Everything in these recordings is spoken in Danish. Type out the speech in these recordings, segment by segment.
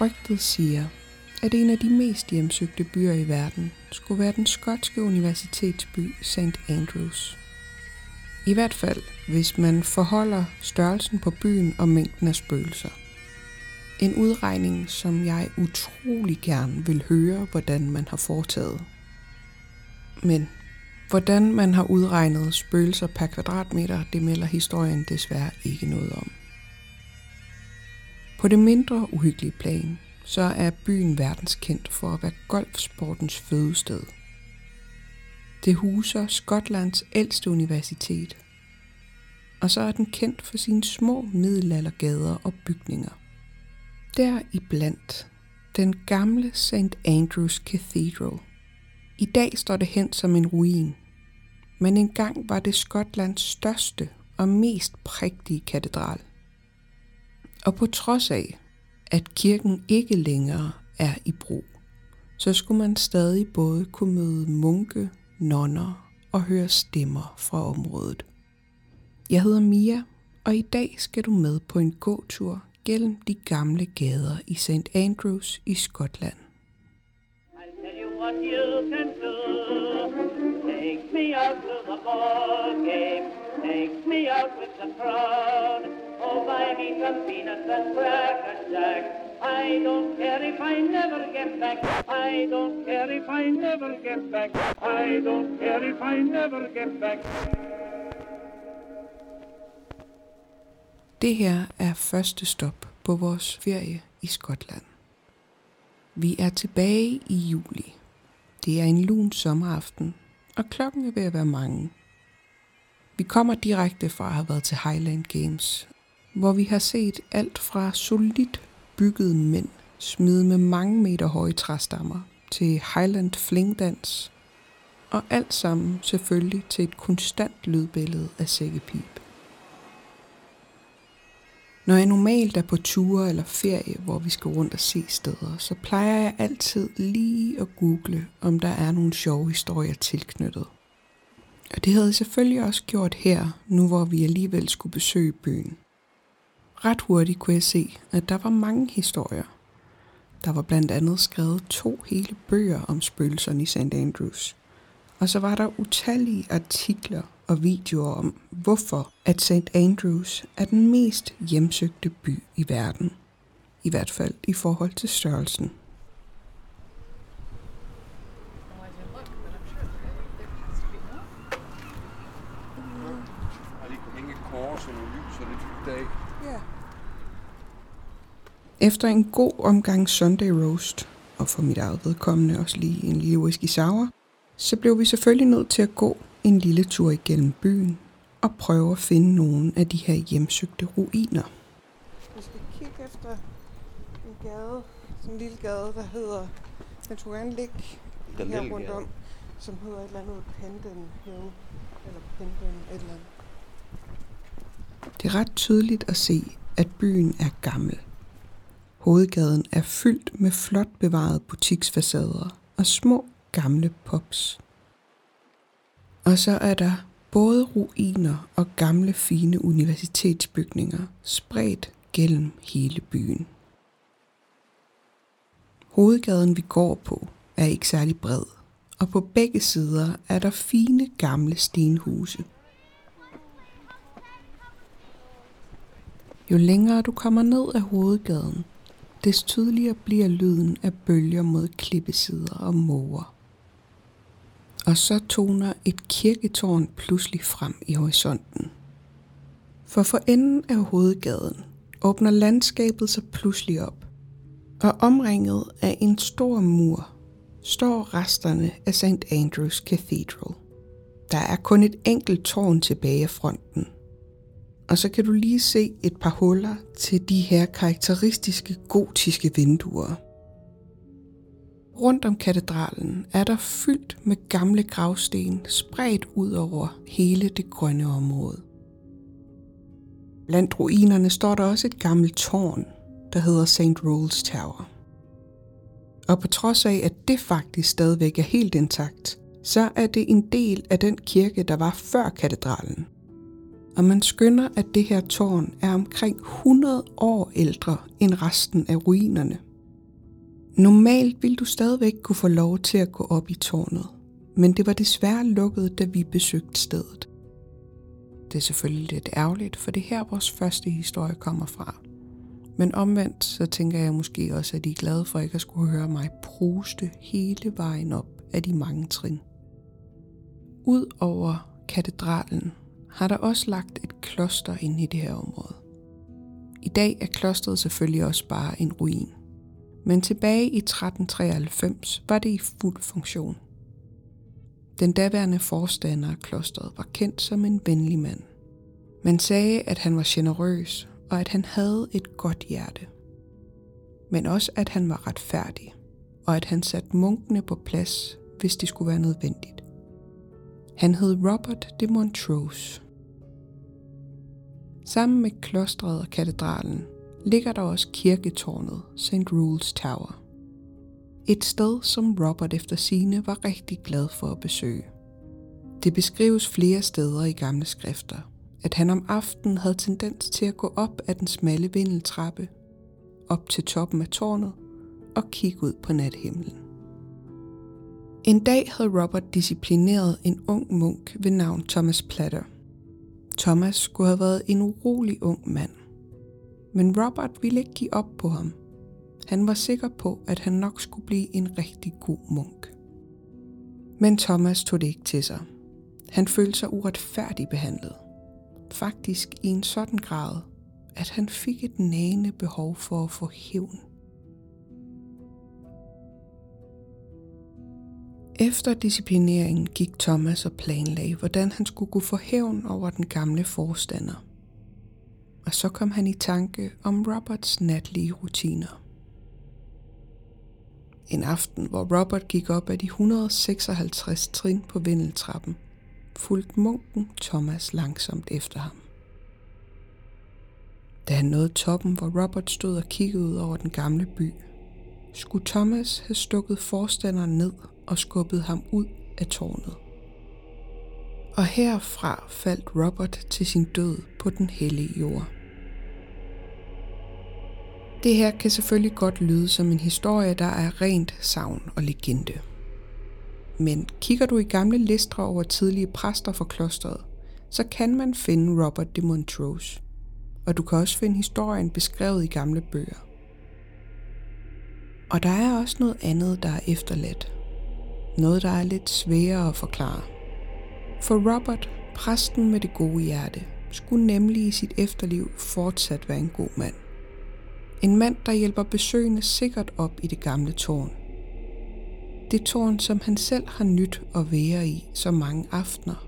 Rygtet siger, at en af de mest hjemsøgte byer i verden skulle være den skotske universitetsby St. Andrews. I hvert fald, hvis man forholder størrelsen på byen og mængden af spøgelser. En udregning, som jeg utrolig gerne vil høre, hvordan man har foretaget. Men hvordan man har udregnet spøgelser per kvadratmeter, det melder historien desværre ikke noget om. På det mindre uhyggelige plan, så er byen verdenskendt for at være golfsportens fødested. Det huser Skotlands ældste universitet, og så er den kendt for sine små middelaldergader og bygninger. Der iblandt den gamle St. Andrews Cathedral. I dag står det hen som en ruin, men engang var det Skotlands største og mest prægtige katedral. Og på trods af, at kirken ikke længere er i brug, så skulle man stadig både kunne møde munke, nonner og høre stemmer fra området. Jeg hedder Mia, og i dag skal du med på en gåtur gennem de gamle gader i St. Andrews i Skotland. Take me out to the ball game. Take me out with the crowd. Oh, buy me some peanuts and cracker jack. I don't care if I never get back. I don't care if I never get back. I don't care if I never get back. Det her er første stop på vores ferie i Skotland. Vi er tilbage i juli. Det er en lun sommeraften, og klokken er ved at være mange. Vi kommer direkte fra at have været til Highland Games, hvor vi har set alt fra solidt byggede mænd smide med mange meter høje træstammer til Highland flingdans, og alt sammen selvfølgelig til et konstant lydbillede af sækkepip. Når jeg normalt er på ture eller ferie, hvor vi skal rundt og se steder, så plejer jeg altid lige at google, om der er nogle sjove historier tilknyttet. Og det havde jeg selvfølgelig også gjort her, nu hvor vi alligevel skulle besøge byen. Ret hurtigt kunne jeg se, at der var mange historier. Der var blandt andet skrevet to hele bøger om spøgelserne i St. Andrews. Og så var der utallige artikler og videoer om, hvorfor at St. Andrews er den mest hjemsøgte by i verden. I hvert fald i forhold til størrelsen. Og lige kunne hænge et kors og nogle lys og lidt hygge dag. Ja. Efter en god omgang Sunday roast, og for mit eget vedkommende også lige en lille whisky sour, så blev vi selvfølgelig nødt til at gå en lille tur igennem byen og prøve at finde nogle af de her hjemsøgte ruiner. Vi skal kigge efter en gade, sådan en lille gade, der hedder, den skulle gerne ligge her rundt om, som hedder et eller andet Pendon Hill, eller Pendon et eller andet. Det er ret tydeligt at se, at byen er gammel. Hovedgaden er fyldt med flot bevarede butiksfacader og små gamle pops. Og så er der både ruiner og gamle fine universitetsbygninger spredt gennem hele byen. Hovedgaden vi går på er ikke særlig bred, og på begge sider er der fine gamle stenhuse. Jo længere du kommer ned ad hovedgaden, des tydeligere bliver lyden af bølger mod klippesider og måger. Og så toner et kirketårn pludselig frem i horisonten. For for enden af hovedgaden åbner landskabet sig pludselig op, og omringet af en stor mur står resterne af St. Andrews Cathedral. Der er kun et enkelt tårn tilbage af fronten, og så kan du lige se et par huller til de her karakteristiske gotiske vinduer. Rundt om katedralen er der fyldt med gamle gravsten spredt ud over hele det grønne område. Blandt ruinerne står der også et gammelt tårn, der hedder St. Rolls Tower. Og på trods af, at det faktisk stadigvæk er helt intakt, så er det en del af den kirke, der var før katedralen. Og man skynder, at det her tårn er omkring 100 år ældre end resten af ruinerne. Normalt ville du stadigvæk kunne få lov til at gå op i tårnet, men det var desværre lukket, da vi besøgte stedet. Det er selvfølgelig lidt ærgerligt, for det er her vores første historie kommer fra. Men omvendt, så tænker jeg måske også, at de er glade for ikke at skulle høre mig pruste hele vejen op af de mange trin. Udover katedralen har der også lagt et kloster ind i det her område. I dag er klosteret selvfølgelig også bare en ruin. Men tilbage i 1393 var det i fuld funktion. Den daværende forstander af klosteret var kendt som en venlig mand. Man sagde, at han var generøs og at han havde et godt hjerte. Men også, at han var retfærdig, og at han satte munkene på plads, hvis det skulle være nødvendigt. Han hed Robert de Montrose. Sammen med klostret og katedralen ligger der også kirketårnet St. Rules Tower. Et sted, som Robert efter sine var rigtig glad for at besøge. Det beskrives flere steder i gamle skrifter, at han om aftenen havde tendens til at gå op ad den smalle vindeltrappe, op til toppen af tårnet og kigge ud på nathimlen. En dag havde Robert disciplineret en ung munk ved navn Thomas Platter. Thomas skulle have været en urolig ung mand. Men Robert ville ikke give op på ham. Han var sikker på, at han nok skulle blive en rigtig god munk. Men Thomas tog det ikke til sig. Han følte sig uretfærdigt behandlet. Faktisk i en sådan grad, at han fik et nagende behov for at få hævn. Efter disciplineringen gik Thomas og planlagde, hvordan han skulle gå for hævn over den gamle forstander. Og så kom han i tanke om Roberts natlige rutiner. En aften, hvor Robert gik op ad de 156 trin på vindeltrappen, fulgte munken Thomas langsomt efter ham. Da han nåede toppen, hvor Robert stod og kiggede ud over den gamle by, skulle Thomas have stukket forstanderen ned og skubbede ham ud af tårnet. Og herfra faldt Robert til sin død på den hellige jord. Det her kan selvfølgelig godt lyde som en historie, der er rent savn og legende. Men kigger du i gamle lister over tidlige præster for klosteret, så kan man finde Robert de Montrose. Og du kan også finde historien beskrevet i gamle bøger. Og der er også noget andet, der er efterladt. Noget, der er lidt sværere at forklare. For Robert, præsten med det gode hjerte, skulle nemlig i sit efterliv fortsat være en god mand. En mand, der hjælper besøgende sikkert op i det gamle tårn. Det tårn, som han selv har nyt at være i så mange aftener.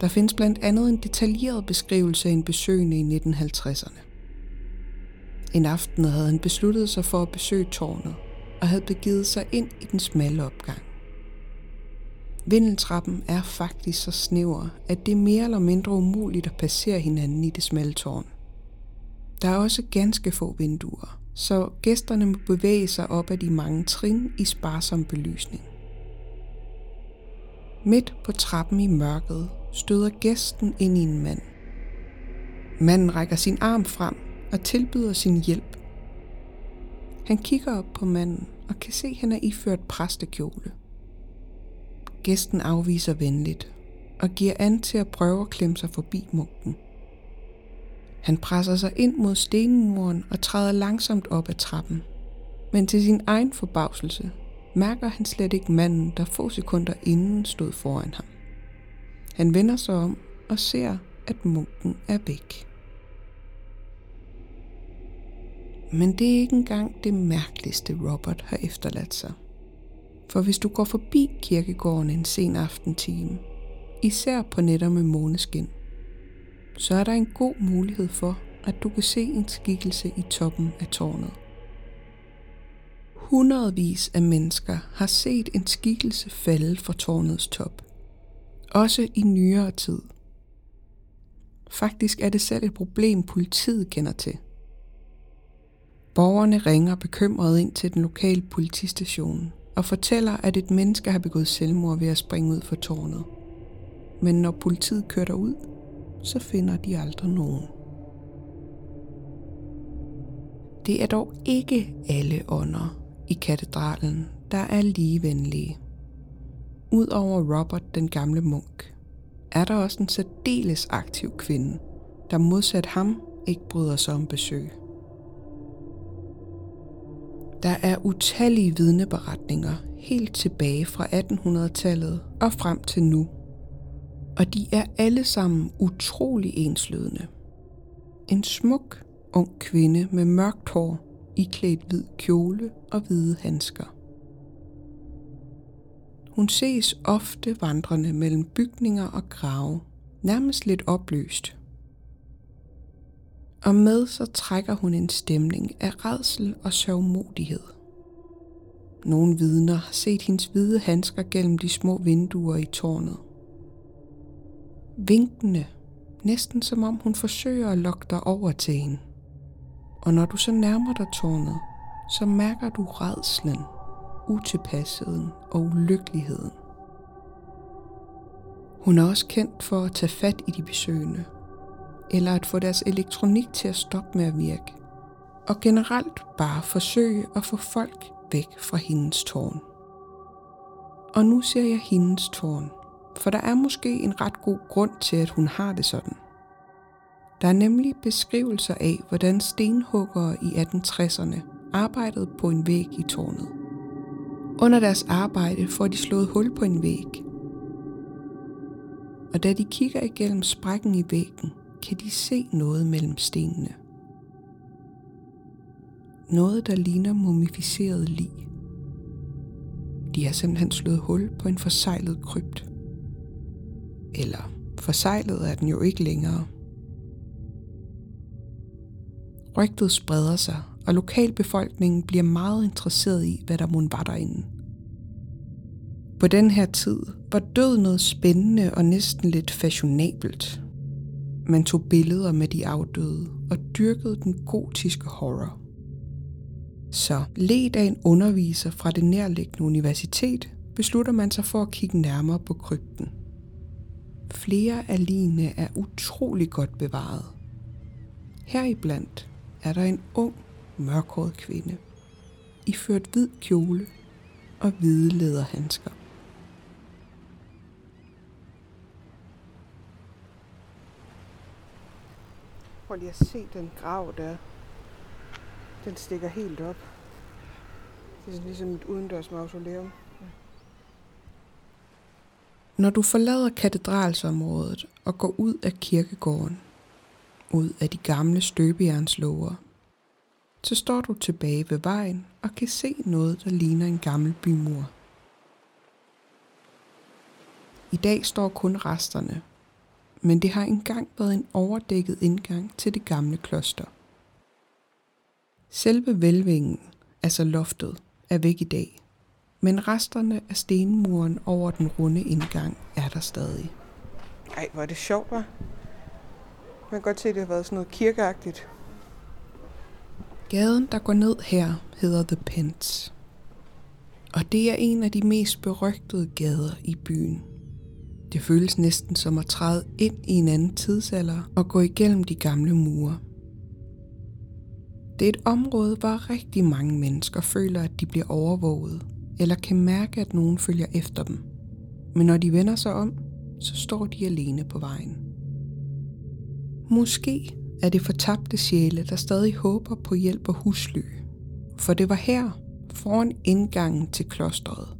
Der findes blandt andet en detaljeret beskrivelse af en besøgende i 1950'erne. En aften havde han besluttet sig for at besøge tårnet, og havde begivet sig ind i den smalle opgang. Vindeltrappen er faktisk så snæver, at det er mere eller mindre umuligt at passere hinanden i det smalle tårn. Der er også ganske få vinduer, så gæsterne må bevæge sig op ad de mange trin i sparsom belysning. Midt på trappen i mørket støder gæsten ind i en mand. Manden rækker sin arm frem og tilbyder sin hjælp. Han kigger op på manden og kan se, at han er iført præstekjole. Gæsten afviser venligt og giver an til at prøve at klemme sig forbi munken. Han presser sig ind mod stenmuren og træder langsomt op ad trappen. Men til sin egen forbavselse mærker han slet ikke manden, der få sekunder inden stod foran ham. Han vender sig om og ser, at munken er væk. Men det er ikke engang det mærkeligste, Robert har efterladt sig. For hvis du går forbi kirkegården en sen aftentime, især på netter med måneskin, så er der en god mulighed for, at du kan se en skikkelse i toppen af tårnet. Hundredvis af mennesker har set en skikkelse falde fra tårnets top. Også i nyere tid. Faktisk er det selv et problem, politiet kender til. Borgerne ringer bekymret ind til den lokale politistation og fortæller, at et menneske har begået selvmord ved at springe ud fra tårnet. Men når politiet kører derud, så finder de aldrig nogen. Det er dog ikke alle ånder i katedralen, der er ligevenlige. Udover Robert den gamle munk, er der også en særdeles aktiv kvinde, der modsat ham ikke bryder sig om besøg. Der er utallige vidneberetninger helt tilbage fra 1800-tallet og frem til nu. Og de er alle sammen utrolig enslydende. En smuk, ung kvinde med mørkt hår, iklædt hvid kjole og hvide handsker. Hun ses ofte vandrende mellem bygninger og grave, nærmest lidt opløst. Og med så trækker hun en stemning af redsel og sørgmodighed. Nogle vidner har set hendes hvide handsker gennem de små vinduer i tårnet. Vinkende, næsten som om hun forsøger at lokke dig over til hende. Og når du så nærmer dig tårnet, så mærker du redslen, utilpasheden og ulykkeligheden. Hun er også kendt for at tage fat i de besøgende, eller at få deres elektronik til at stoppe med at virke, og generelt bare forsøge at få folk væk fra hendes tårn. Og nu ser jeg hendes tårn, for der er måske en ret god grund til, at hun har det sådan. Der er nemlig beskrivelser af, hvordan stenhuggere i 1860'erne arbejdede på en væg i tårnet. Under deres arbejde får de slået hul på en væg. Og da de kigger igennem sprækken i væggen, kan de se noget mellem stenene. Noget, der ligner mumificeret lig. De har simpelthen slået hul på en forsejlet krypt. Eller forsejlet er den jo ikke længere. Rygtet spreder sig, og lokalbefolkningen bliver meget interesseret i, hvad der mon var derinde. På den her tid var død noget spændende og næsten lidt fashionabelt. Man tog billeder med de afdøde og dyrkede den gotiske horror. Så led af en underviser fra det nærliggende universitet, beslutter man sig for at kigge nærmere på krypten. Flere af ligene er utrolig godt bevaret. Heriblandt er der en ung, mørkhåret kvinde, iført hvid kjole og hvide læderhandsker. Prøv lige at se den grav der. Den stikker helt op. Det er ligesom et udendørs mausoleum. Når du forlader katedralsområdet og går ud af kirkegården, ud af de gamle støbejernslåger, så står du tilbage ved vejen og kan se noget, der ligner en gammel bymur. I dag står kun resterne, men det har engang været en overdækket indgang til det gamle kloster. Selve velvingen, altså loftet, er væk i dag, men resterne af stenmuren over den runde indgang er der stadig. Ej, hvor er det sjovt, hva'? Man kan godt se, at det har været sådan noget kirkeagtigt. Gaden, der går ned her, hedder The Pence. Og det er en af de mest berygtede gader i byen. Det føles næsten som at træde ind i en anden tidsalder og gå igennem de gamle mure. Det er et område, hvor rigtig mange mennesker føler, at de bliver overvåget, eller kan mærke, at nogen følger efter dem. Men når de vender sig om, så står de alene på vejen. Måske er det fortabte sjæle, der stadig håber på hjælp og husly. For det var her, foran indgangen til klostret,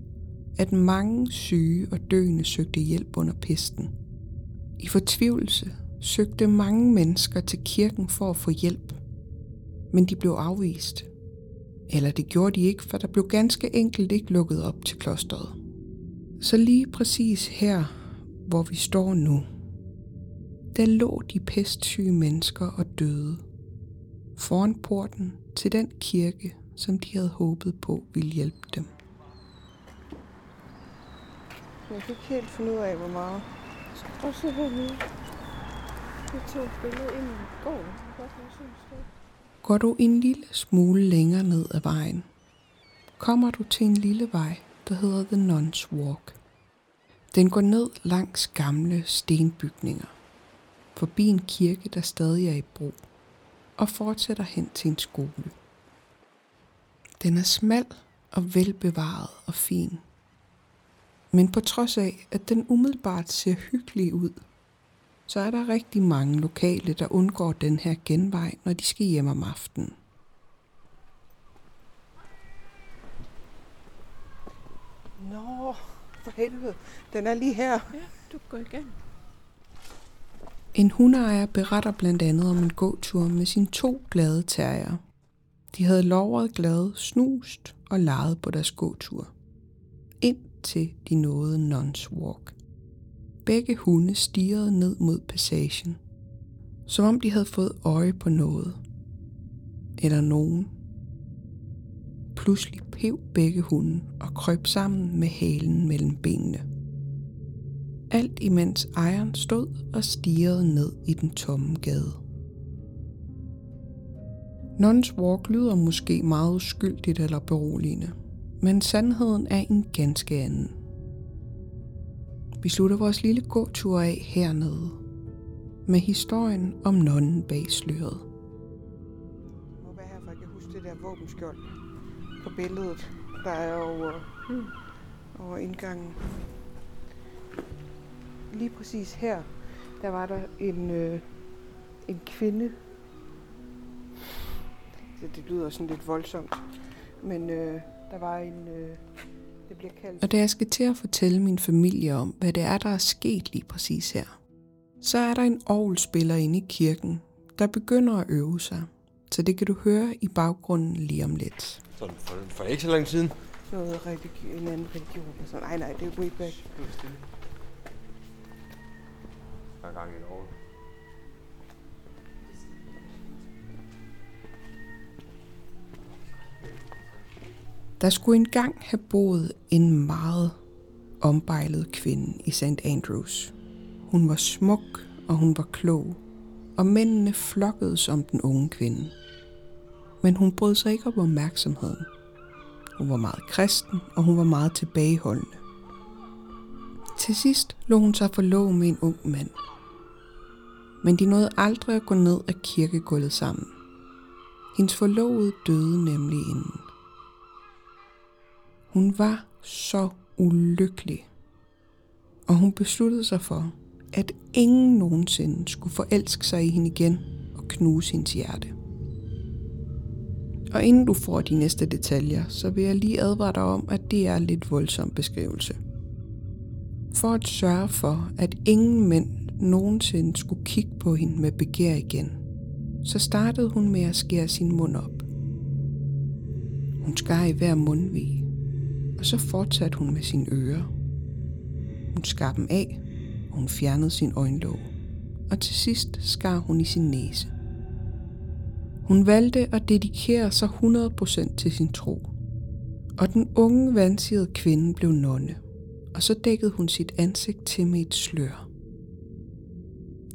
at mange syge og døende søgte hjælp under pesten. I fortvivlelse søgte mange mennesker til kirken for at få hjælp, men de blev afvist. Eller det gjorde de ikke, for der blev ganske enkelt ikke lukket op til klostret. Så lige præcis her, hvor vi står nu, der lå de pestsyge mennesker og døde foran porten til den kirke, som de havde håbet på ville hjælpe dem. Jeg kan ikke helt finde ud af, hvor meget. Og så her nu. Jeg tog et billede ind i går. Går du en lille smule længere ned ad vejen, kommer du til en lille vej, der hedder The Nuns Walk. Den går ned langs gamle stenbygninger forbi en kirke, der stadig er i brug, og fortsætter hen til en skole. Den er smal og velbevaret og fin. Men på trods af, at den umiddelbart ser hyggelig ud, så er der rigtig mange lokale, der undgår den her genvej, når de skal hjem om aftenen. Nå, for helvede. Den er lige her. Ja, du går igen. En hundeejer beretter blandt andet om en gåtur med sine to glade terrier. De havde lovret glade snust og leget på deres gåtur til de nåede Nuns Walk. Begge hunde stirrede ned mod passagen, som om de havde fået øje på noget. Eller nogen. Pludselig pev begge hunde og krøb sammen med halen mellem benene. Alt imens ejeren stod og stirrede ned i den tomme gade. Nuns Walk lyder måske meget uskyldigt eller beroligende, men sandheden er en ganske anden. Vi slutter vores lille gåtur af hernede, med historien om nonnen bag sløret. Det må her, for jeg kan huske det der våbenskjold på billedet, der er over, Hmm. Øh, over indgangen. Lige præcis her, der var der en, øh, en kvinde. Så det lyder sådan lidt voldsomt. Men øh, der var en, øh, det bliver kaldt Og da jeg skal til at fortælle min familie om, hvad det er, der er sket lige præcis her, så er der en orgelspiller inde i kirken, der begynder at øve sig. Så det kan du høre i baggrunden lige om lidt. Sådan for, for ikke så lang siden. noget religi- en anden religion. Og sådan. Nej, nej, det er way back. Der er gang i år. Der skulle engang have boet en meget ombejlet kvinde i St. Andrews. Hun var smuk, og hun var klog, og mændene flokkedes om den unge kvinde. Men hun brød sig ikke om opmærksomheden. Hun var meget kristen, og hun var meget tilbageholdende. Til sidst lå hun sig forlov med en ung mand. Men de nåede aldrig at gå ned ad kirkegulvet sammen. Hendes forlovede døde nemlig inden. Hun var så ulykkelig. Og hun besluttede sig for, at ingen nogensinde skulle forelske sig i hende igen og knuse hendes hjerte. Og inden du får de næste detaljer, så vil jeg lige advare dig om, at det er en lidt voldsom beskrivelse. For at sørge for, at ingen mænd nogensinde skulle kigge på hende med begær igen, så startede hun med at skære sin mund op. Hun skar i hver mundvig, og så fortsatte hun med sine ører. Hun skar dem af, og hun fjernede sin øjenlåg, og til sidst skar hun i sin næse. Hun valgte at dedikere sig 100% til sin tro, og den unge vansirede kvinde blev nonne, og så dækkede hun sit ansigt til med et slør.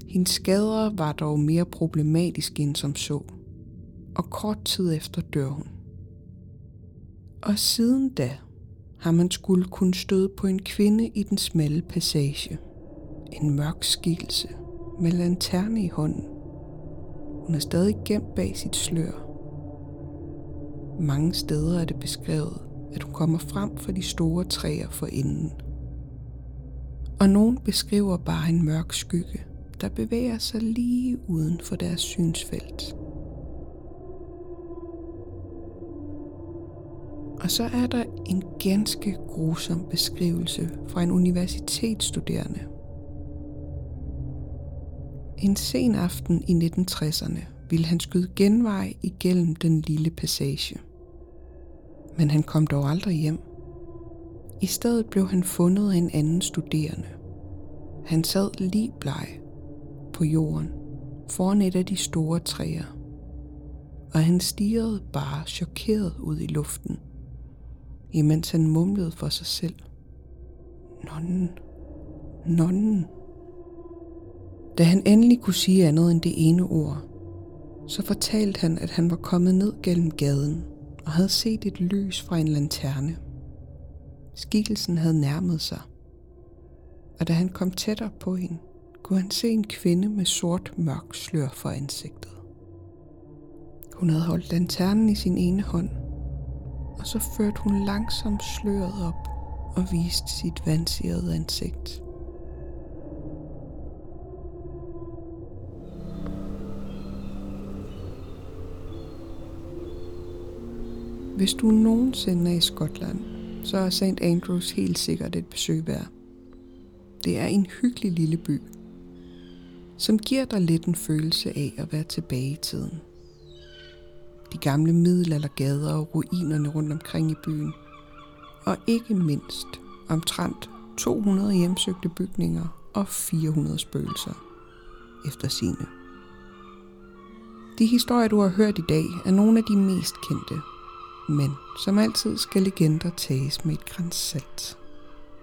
Hendes skader var dog mere problematiske end som så, og kort tid efter dør hun. Og siden da har man skulle kunne støde på en kvinde i den smalle passage. En mørk skikkelse med lanterne i hånden. Hun er stadig gemt bag sit slør. Mange steder er det beskrevet, at hun kommer frem for de store træer for enden. Og nogen beskriver bare en mørk skygge, der bevæger sig lige uden for deres synsfelt. Og så er der en ganske grusom beskrivelse fra en universitetsstuderende. En sen aften i 1960'erne ville han skyde genvej igennem den lille passage. Men han kom dog aldrig hjem. I stedet blev han fundet af en anden studerende. Han sad lige bleg på jorden foran et af de store træer, og han stirrede bare chokeret ud i luften – imens han mumlede for sig selv. Nonnen, nonnen. Da han endelig kunne sige andet end det ene ord, så fortalte han, at han var kommet ned gennem gaden og havde set et lys fra en lanterne. Skikkelsen havde nærmet sig, og da han kom tættere på hende, kunne han se en kvinde med sort mørk slør for ansigtet. Hun havde holdt lanternen i sin ene hånd og så førte hun langsomt sløret op og viste sit vandsirede ansigt. Hvis du nogensinde er i Skotland, så er St. Andrews helt sikkert et besøg værd. Det er en hyggelig lille by, som giver dig lidt en følelse af at være tilbage i tiden. De gamle middelaldergader og ruinerne rundt omkring i byen. Og ikke mindst omtrent 200 hjemsøgte bygninger og 400 spøgelser efter sine. De historier, du har hørt i dag, er nogle af de mest kendte, men som altid skal legender tages med et grænsalt.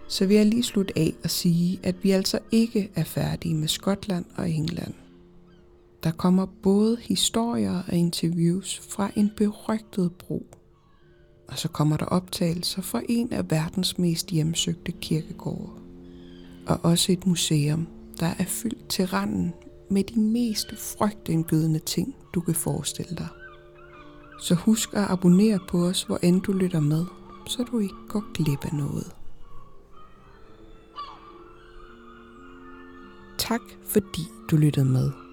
Så vil jeg lige slutte af og sige, at vi altså ikke er færdige med Skotland og England. Der kommer både historier og interviews fra en berygtet bro. Og så kommer der optagelser fra en af verdens mest hjemsøgte kirkegårde. Og også et museum, der er fyldt til randen med de mest frygtindgydende ting, du kan forestille dig. Så husk at abonnere på os, hvor end du lytter med, så du ikke går glip af noget. Tak fordi du lyttede med.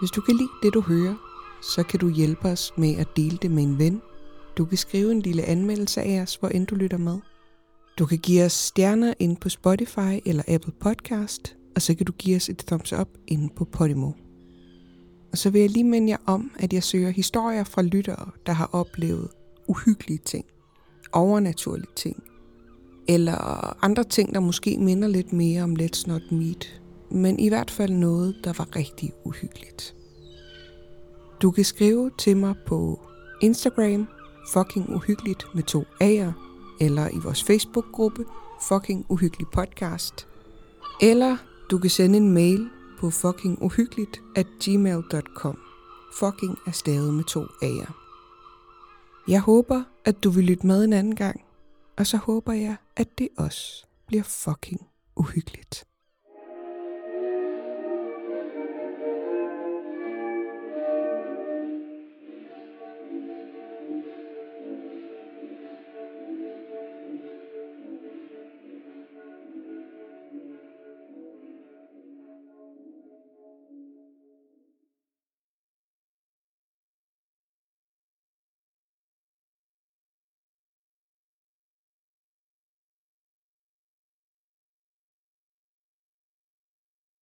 Hvis du kan lide det du hører, så kan du hjælpe os med at dele det med en ven. Du kan skrive en lille anmeldelse af os, hvor end du lytter med. Du kan give os stjerner ind på Spotify eller Apple Podcast, og så kan du give os et thumbs up inde på Podimo. Og så vil jeg lige minde jer om, at jeg søger historier fra lyttere, der har oplevet uhyggelige ting, overnaturlige ting, eller andre ting, der måske minder lidt mere om Let's Not Meet, men i hvert fald noget, der var rigtig uhyggeligt. Du kan skrive til mig på Instagram, fucking uhyggeligt med to A'er, eller i vores Facebook-gruppe, fucking uhyggelig podcast, eller du kan sende en mail på fuckinguhyggeligt at gmail.com. Fucking er stavet med to A'er. Jeg håber, at du vil lytte med en anden gang, og så håber jeg, at det også bliver fucking uhyggeligt.